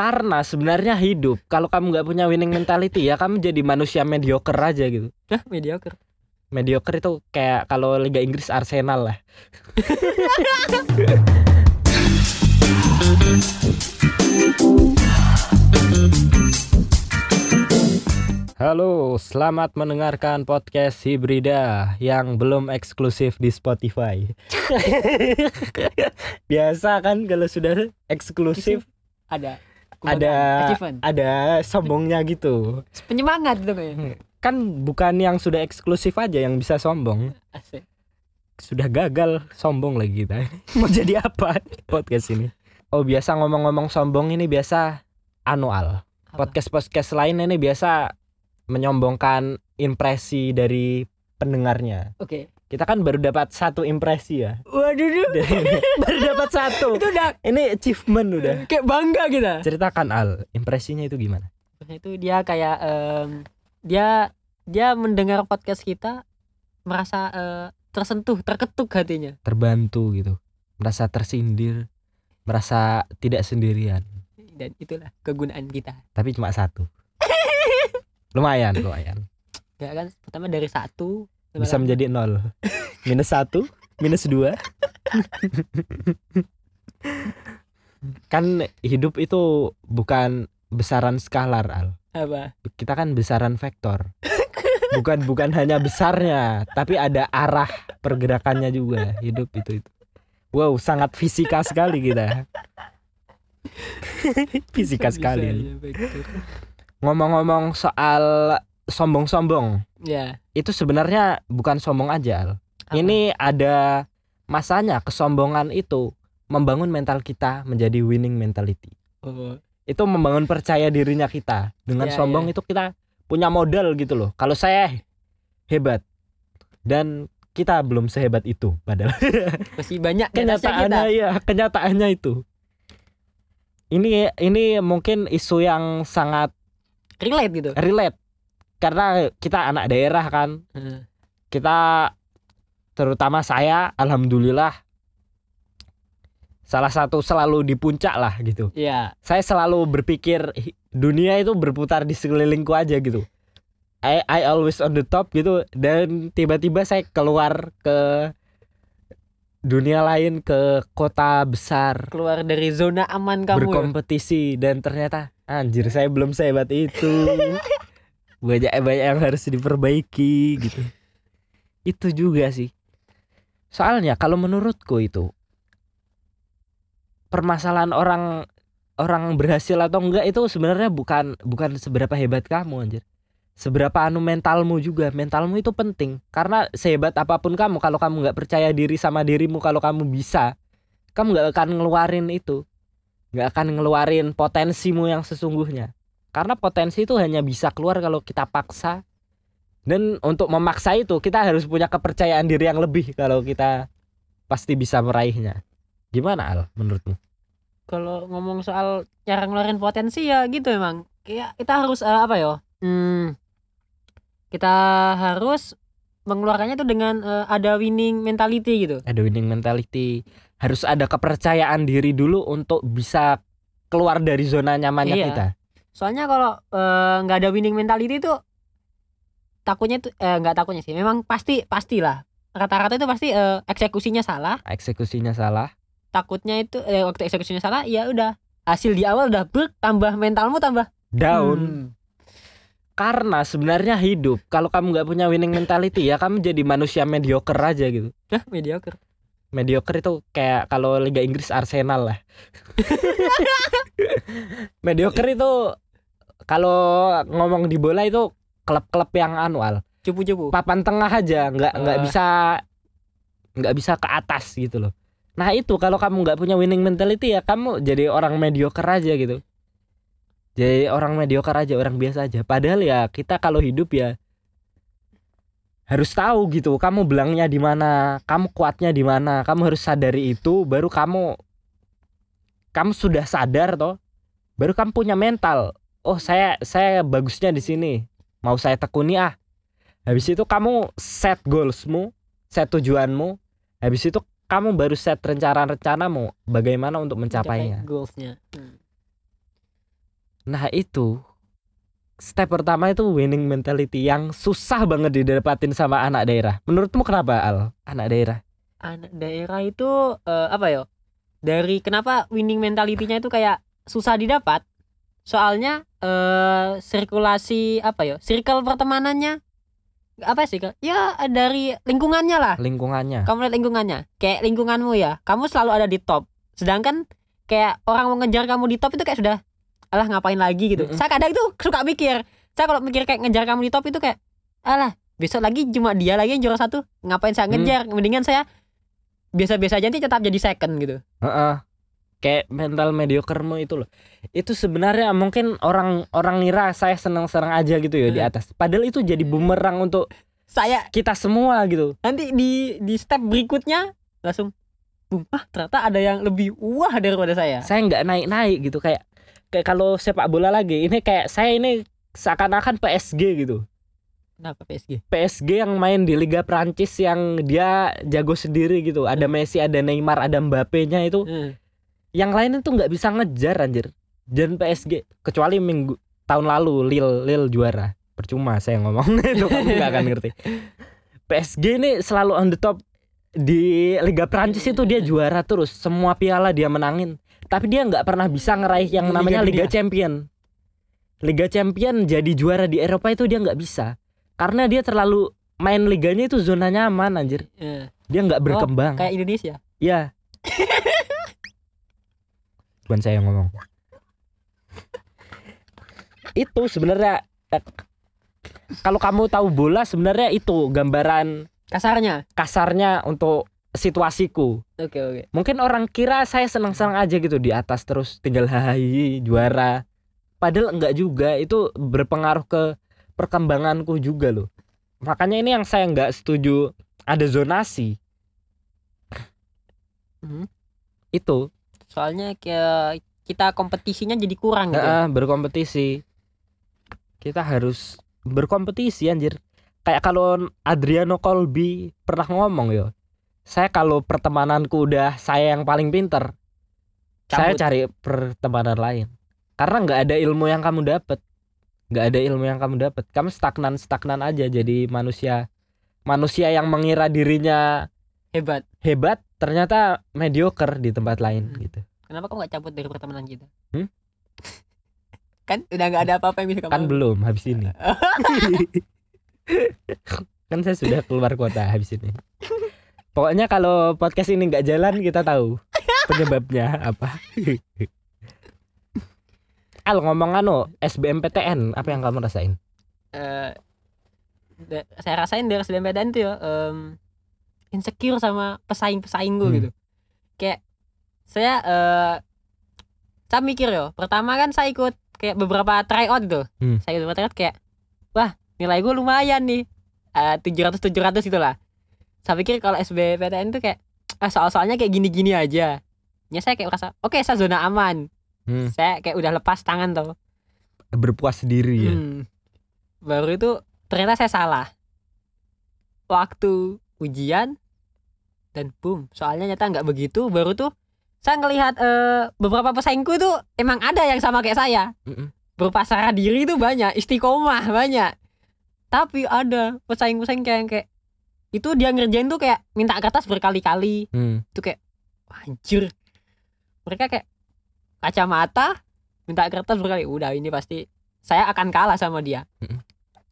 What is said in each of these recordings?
Karena sebenarnya hidup kalau kamu nggak punya winning mentality ya kamu jadi manusia mediocre aja gitu. Hah, mediocre. Mediocre itu kayak kalau Liga Inggris Arsenal lah. Halo, selamat mendengarkan podcast Hibrida yang belum eksklusif di Spotify. Biasa kan kalau sudah eksklusif Ada. Ada achievement. ada sombongnya gitu. penyemangat gitu kayaknya. Kan bukan yang sudah eksklusif aja yang bisa sombong. Asik. Sudah gagal sombong lagi kita. Mau jadi apa podcast ini? Oh, biasa ngomong-ngomong sombong ini biasa anual. Apa? Podcast-podcast lain ini biasa menyombongkan impresi dari pendengarnya. Oke. Kita kan baru dapat satu impresi ya. Waduh, duh. baru dapat satu. itu udah Ini achievement udah. kayak bangga kita. Ceritakan Al, impresinya itu gimana? Itu dia kayak em, dia dia mendengar podcast kita merasa eh, tersentuh, terketuk hatinya. Terbantu gitu. Merasa tersindir, merasa tidak sendirian. Dan itulah kegunaan kita. Tapi cuma satu. lumayan, lumayan. Ya kan pertama dari satu Bisa menjadi nol. Minus satu, minus dua. kan hidup itu bukan besaran skalar Al. apa? Kita kan besaran vektor. Bukan bukan hanya besarnya, tapi ada arah pergerakannya juga. Hidup itu itu. Wow, sangat fisika sekali kita. fisika sekali. Ngomong-ngomong soal sombong-sombong, Ya. itu sebenarnya bukan sombong aja. Apa? Ini ada masanya kesombongan itu membangun mental kita menjadi winning mentality. Oh, Itu membangun percaya dirinya kita. Dengan Ya, sombong ya. itu kita punya modal gitu loh. Kalau saya hebat dan kita belum sehebat itu padahal masih banyak di atasnya kita. kenyataannya ya kenyataannya itu. Ini ini mungkin isu yang sangat Relate gitu. relate karena kita anak daerah kan kita terutama saya alhamdulillah salah satu selalu di puncak lah gitu Iya. saya selalu berpikir "Hi- dunia itu berputar di sekelilingku aja gitu I, I always on the top gitu dan tiba-tiba saya keluar ke dunia lain ke kota besar Keluar dari zona aman kamu. ya? berkompetisi dan ternyata anjir saya belum sehebat itu banyak banyak yang harus diperbaiki gitu. Itu juga sih. Soalnya kalau menurutku itu permasalahan orang orang berhasil atau enggak itu sebenarnya bukan bukan seberapa hebat kamu anjir. Seberapa anu mentalmu juga. Mentalmu itu penting. Karena sehebat apa pun kamu kalau kamu nggak percaya diri sama dirimu kalau kamu bisa kamu nggak akan ngeluarin itu. Nggak akan ngeluarin potensimu yang sesungguhnya karena potensi itu hanya bisa keluar kalau kita paksa dan untuk memaksa itu kita harus punya kepercayaan diri yang lebih kalau kita pasti bisa meraihnya gimana Al menurutmu Kalau ngomong soal cara ngeluarin potensi ya gitu emang. Kayak kita harus eh, apa ya? Hmm, kita harus mengeluarkannya itu dengan eh, ada winning mentality gitu. ada winning mentality harus ada kepercayaan diri dulu untuk bisa keluar dari zona nyamannya Iya. kita Soalnya kalau eh, nggak ada winning mentality itu takutnya tuh eh, nggak takutnya sih. Memang pasti pastilah. Rata-rata itu pasti eh, eksekusinya salah. eksekusinya salah Takutnya itu eh, waktu eksekusinya salah ya udah hasil di awal udah brek tambah mentalmu tambah down Hmm. karena sebenarnya hidup kalau kamu nggak punya winning mentality ya kamu jadi manusia mediocre aja gitu Hah, mediocre. mediocre itu kayak kalau Liga Inggris Arsenal lah mediocre itu kalau ngomong di bola itu klub-klub yang anual Cupu-cupu. papan tengah aja nggak nggak Wah. bisa nggak bisa ke atas gitu loh. Nah itu kalau kamu nggak punya winning mentality ya kamu jadi orang mediocre aja gitu. Jadi orang mediocre aja orang biasa aja. Padahal ya kita kalau hidup ya harus tahu gitu kamu belangnya di mana kamu kuatnya di mana. Kamu harus sadari itu baru kamu kamu sudah sadar toh. Baru kamu punya mental oh saya saya bagusnya di sini mau saya tekuni ah habis itu kamu set goalsmu set tujuanmu habis itu kamu baru set rencana-rencanamu bagaimana untuk mencapainya Mencapai goalsnya. Hmm. Nah itu step pertama itu winning mentality yang susah banget didapatin sama anak daerah. Menurutmu kenapa Al? Anak daerah? anak daerah itu eh, apa ya dari kenapa winning mentality-nya itu kayak susah didapat soalnya eh sirkulasi apa ya circle pertemanannya apa sih Kak? ya dari lingkungannya lah Lingkungannya. kamu lihat lingkungannya kayak lingkunganmu ya kamu selalu ada di top sedangkan kayak orang mau ngejar kamu di top itu kayak sudah alah ngapain lagi gitu Mm-mm. saya kadang itu suka mikir saya kalau mikir kayak ngejar kamu di top itu kayak alah besok lagi cuma dia lagi yang juara satu ngapain saya Hmm. ngejar mendingan saya biasa-biasa aja nanti tetap jadi second gitu Heeh. Kayak mental mediocremu itu loh. Itu sebenarnya mungkin orang orang ngira saya senang-senang aja gitu ya di Hmm. atas. Padahal itu jadi bumerang untuk saya kita semua gitu. nanti di di step berikutnya langsung boom ah ternyata ada yang lebih wah daripada saya Saya nggak naik-naik gitu kayak kayak kalau sepak bola lagi ini kayak saya ini seakan-akan PSG gitu. kenapa PSG PSG yang main di Liga Prancis yang dia jago sendiri gitu. Ada Messi, ada Neymar, ada Mbappe-nya itu. Hmm. Yang lain itu nggak bisa ngejar anjir. Dan PSG kecuali minggu tahun lalu Lille Lille juara. Percuma saya ngomong itu kamu nggak akan ngerti. PSG ini selalu on the top di Liga Prancis itu dia juara terus. Semua piala dia menangin. Tapi dia nggak pernah bisa ngeraih yang Liga namanya Liga Dunia. Champion. Liga Champion jadi juara di Eropa itu dia nggak bisa. Karena dia terlalu main liganya itu zona nyaman anjir. Eh, Dia nggak berkembang. kayak Indonesia Ya. Bukan saya yang ngomong. itu sebenarnya eh, kalau kamu tahu bola sebenarnya itu gambaran kasarnya kasarnya untuk situasiku. oke oke Mungkin orang kira saya senang-senang aja gitu di atas terus tinggal hahi juara. Padahal enggak juga, itu berpengaruh ke perkembanganku juga loh. Makanya ini yang saya nggak setuju ada zonasi. Mhm. Itu soalnya kayak kita kompetisinya jadi kurang gitu ya. Heeh, berkompetisi. Kita harus berkompetisi anjir. Kayak kalau Adriano Colby pernah ngomong yo. Saya kalau pertemananku udah saya yang paling pinter, saya Cabut. cari pertemanan lain. Karena nggak ada ilmu yang kamu dapat. nggak ada ilmu yang kamu dapat. Kamu stagnan stagnan aja jadi manusia manusia yang mengira dirinya hebat hebat ternyata mediocre di tempat lain Hmm. gitu. kenapa kamu nggak cabut dari pertemanan kita Hmm? kan udah nggak ada apa-apa yang bisa kamu Kan belum habis ini. kan saya sudah keluar kota habis ini. Pokoknya kalau podcast ini nggak jalan kita tahu penyebabnya apa. Al ngomong anu SBMPTN apa yang kamu rasain? Eh, da- saya rasain dari SBMPTN tuh ya em, insecure sama pesaing-pesaing gue Hmm. gitu kayak saya eh saya mikir yo pertama kan saya ikut kayak beberapa tryout gitu Hmm. saya ikut beberapa tryout kayak wah nilai gue lumayan nih tujuh ratus tujuh ratus itulah saya pikir kalau SBMPTN tuh kayak ah soal-soalnya kayak gini-gini aja ya saya kayak merasa oke saya zona aman Hmm, saya kayak udah lepas tangan tuh berpuas diri ya. Hmm. Baru itu ternyata saya salah. Waktu ujian dan boom, soalnya nyata nggak begitu. Baru tuh saya ngelihat eh, beberapa pesaingku itu emang ada yang sama kayak saya. Mm-mm. Berupa sarah diri itu banyak, istiqomah banyak. Tapi ada pesaing-pesaing kayak kayak itu dia ngerjain tuh kayak minta kertas berkali-kali. Hmm. Itu kayak anjir. Mereka kayak kacamata minta kertas berkali udah ini pasti saya akan kalah sama dia Mm-mm.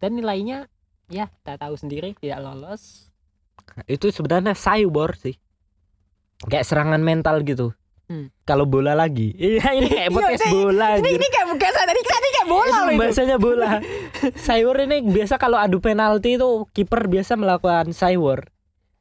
dan nilainya ya kita tahu sendiri tidak lolos Itu sebenarnya cyber sih. Kayak serangan mental gitu. Hmm. Kalau bola lagi. Iya ini kayak Iya, podcast bola ini ini kayak bukan tadi tadi kayak bola itu bahasanya bola. Cyber ini biasa kalau adu penalti itu kiper biasa melakukan cyber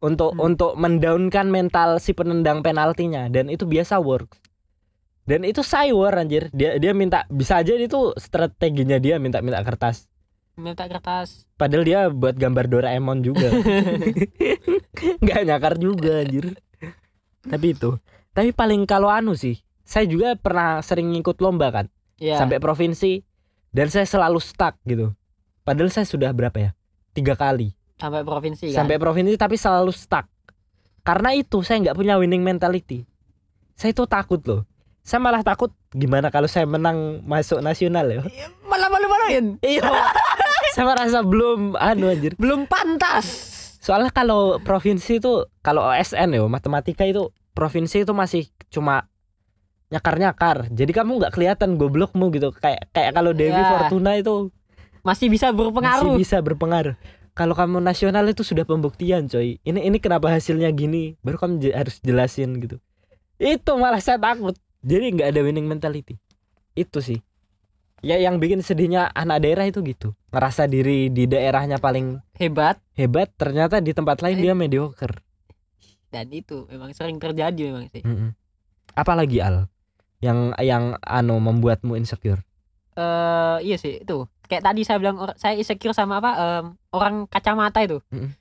untuk Hmm. untuk mendaunkan mental si penendang penaltinya dan itu biasa work. Dan itu cyber anjir. Dia dia minta bisa aja itu strateginya dia minta minta kertas. Minta kertas Padahal dia buat gambar Doraemon juga. Nggak nyakar juga anjir. Tapi itu. Tapi paling kalau anu sih, saya juga pernah sering ngikut lomba kan ya sampai provinsi dan saya selalu stuck gitu. Padahal saya sudah berapa ya? Tiga kali sampai provinsi kan sampai provinsi tapi selalu stuck. Karena itu saya nggak punya winning mentality. Saya itu takut loh. Saya malah takut gimana kalau saya menang masuk nasional ya. Malah malu-maluin. Iya. Saya merasa belum anu anjir. Belum pantas. Soalnya kalau provinsi itu kalau OSN ya matematika itu provinsi itu masih cuma nyakar-nyakar. Jadi kamu nggak kelihatan goblokmu gitu. Kayak kayak kalau Dewi Ya. Fortuna itu Masih bisa masih berpengaruh. bisa berpengaruh. Kalau kamu nasional itu sudah pembuktian, coy. Ini ini kenapa hasilnya gini? Baru kamu je- harus jelasin gitu. Itu malah saya takut. Jadi nggak ada winning mentality. Itu sih. Ya yang bikin sedihnya anak daerah itu gitu. Ngerasa diri di daerahnya paling Hebat hebat, ternyata di tempat lain dia mediocre. dan itu memang sering terjadi memang sih. Mm-mm. Apalagi Al yang yang anu membuatmu insecure. eh iya sih itu kayak tadi saya bilang saya insecure sama apa em, orang kacamata itu Mm-mm.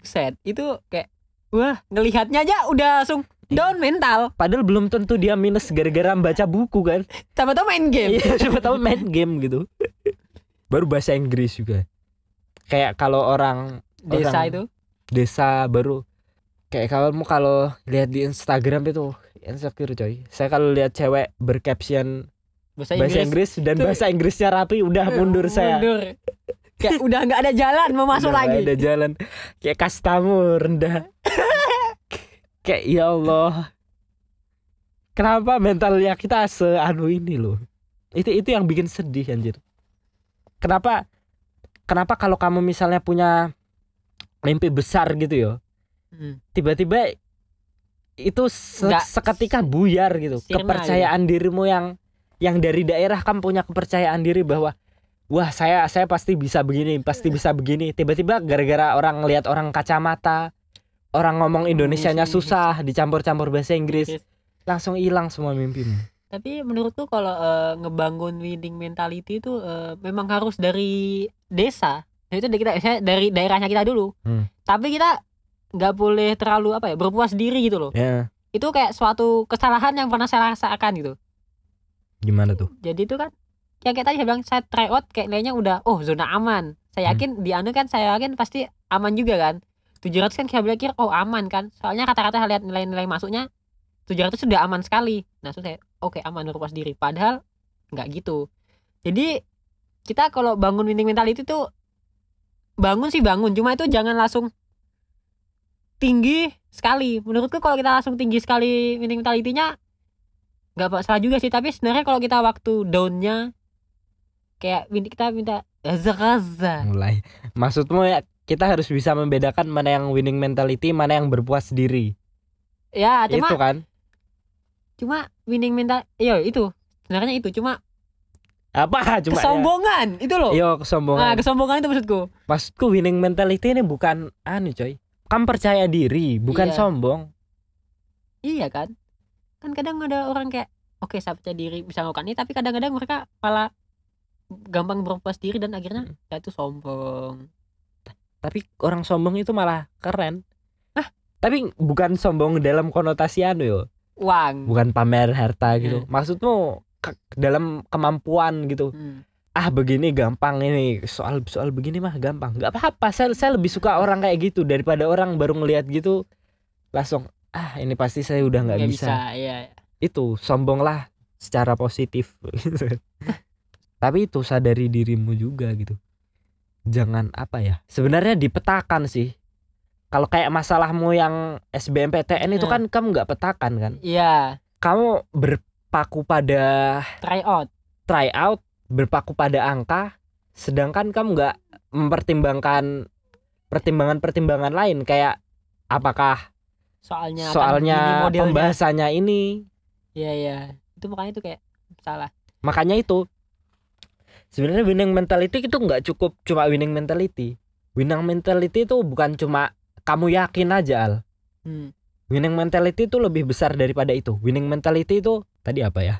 set itu kayak wah ngelihatnya aja udah langsung down mental Padahal belum tentu dia minus gara-gara baca buku kan. tahu-tahu main game Iya, tahu main game gitu. Baru bahasa Inggris juga. Kayak kalau orang desa orang itu desa baru kayak kamu kalau lihat di Instagram itu insecure coy. Saya kalau lihat cewek bercaption bahasa bahasa Inggris, Inggris dan Tuh. bahasa Inggrisnya rapi udah mundur saya. mundur kayak udah nggak ada jalan mau masuk Udah lagi ada jalan kayak kastamu rendah. kayak ya Allah. Kenapa mentalnya kita seanu ini loh? Itu itu yang bikin sedih anjir. Kenapa kenapa kalau kamu misalnya punya mimpi besar gitu ya, Hmm. tiba-tiba itu se- Nggak seketika buyar gitu. sirna Kepercayaan dirimu yang yang dari daerah kamu punya kepercayaan diri bahwa wah saya saya pasti bisa begini, pasti bisa begini. Tiba-tiba gara-gara orang lihat orang kacamata, orang ngomong Indonesianya susah, dicampur-campur bahasa Inggris, langsung hilang semua mimpimu. tapi menurutku kalau eh, ngebangun winning mentality itu eh, memang harus dari desa. Nah, itu dari kita saya dari daerahnya kita dulu. Hmm. tapi kita nggak boleh terlalu apa ya berpuas diri gitu loh. Ya, itu kayak suatu kesalahan yang pernah saya rasakan gitu. Gimana tuh? jadi itu kan yang kayak tadi saya bilang saya try out kayak nilainya udah oh zona aman. Saya Hmm. yakin di anu kan saya yakin pasti aman juga kan 700 kan saya pikir oh aman kan? Soalnya kata-kata saya lihat nilai-nilai masuknya 700 sudah aman sekali. Nah terus saya oke aman berpuas diri. Padahal nggak gitu. Jadi kita kalau bangun winning mentality itu bangun sih bangun cuma itu jangan langsung tinggi sekali. Menurutku kalau kita langsung tinggi sekali winning mentality-nya nggak salah juga sih. Tapi sebenarnya kalau kita waktu downnya kayak kita minta gaza Mulai. Maksudmu ya kita harus bisa membedakan mana yang winning mentality, mana yang berpuas diri. ya cuma itu kan. cuma winning mental iya itu sebenarnya itu cuma Apa cuma ya? kesombongan itu loh Iya nah kesombongan. kesombongan itu maksudku Maksudku winning mentality ini bukan anu coy. Kamu percaya diri, bukan Iya. sombong. iya kan kan kadang ada orang kayak oke saya percaya diri bisa melakukan ini tapi kadang-kadang mereka malah gampang berpuas diri dan akhirnya Hmm. ya itu sombong Tapi orang sombong itu malah keren. Tapi bukan sombong dalam konotasi anu yo. uang Bukan pamer harta gitu. Hmm. Maksudmu ke- dalam kemampuan gitu. Hmm. Ah begini gampang ini soal soal begini mah gampang. nggak apa-apa. Saya saya lebih suka orang kayak gitu daripada orang baru ngelihat gitu langsung ah ini pasti saya udah nggak Nggak bisa. ya itu sombonglah secara positif tapi itu sadari dirimu juga gitu jangan apa ya sebenarnya dipetakan sih kalau kayak masalahmu yang SBMPTN itu Nah. kan kamu nggak petakan kan iya kamu berpaku pada try out try out berpaku pada angka sedangkan kamu nggak mempertimbangkan pertimbangan-pertimbangan lain kayak apakah soalnya soalnya modelnya. pembahasannya ini Iya iya. Itu makanya itu kayak salah. makanya itu sebenarnya winning mentality itu nggak cukup cuma winning mentality winning mentality itu bukan cuma kamu yakin aja al Hmm. winning mentality itu lebih besar daripada itu winning mentality itu tadi apa ya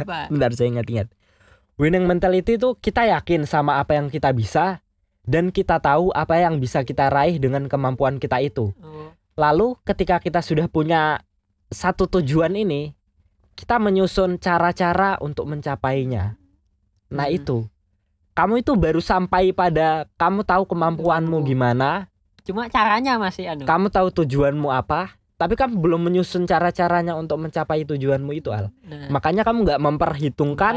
Apa? bentar saya ingat-ingat winning mentality itu kita yakin sama apa yang kita bisa dan kita tahu apa yang bisa kita raih dengan kemampuan kita itu Oh. Lalu ketika kita sudah punya satu tujuan ini, kita menyusun cara-cara untuk mencapainya. Nah, Hmm. itu. Kamu itu baru sampai pada kamu tahu kemampuanmu Kemampu. gimana, Cuma caranya masih anu. kamu tahu tujuanmu apa, tapi kamu belum menyusun cara-caranya untuk mencapai tujuanmu itu al Nah, makanya kamu nggak memperhitungkan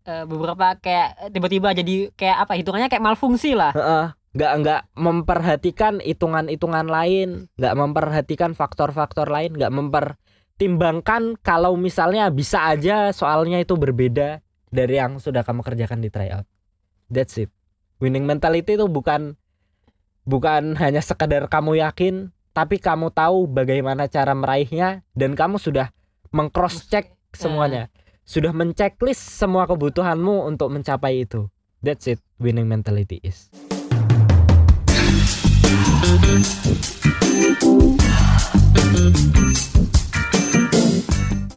eh, beberapa kayak tiba-tiba jadi kayak apa hitungannya kayak malfungsi lah Heeh, nggak nggak memperhatikan hitungan-hitungan lain, nggak memperhatikan faktor-faktor lain, nggak mempertimbangkan kalau misalnya bisa aja soalnya itu berbeda dari yang sudah kamu kerjakan di tryout. That's it. Winning mentality itu bukan bukan hanya sekedar kamu yakin, tapi kamu tahu bagaimana cara meraihnya dan kamu sudah mengcross check semuanya. Sudah menceklis semua kebutuhanmu untuk mencapai itu. That's it. Winning mentality is. Thank you.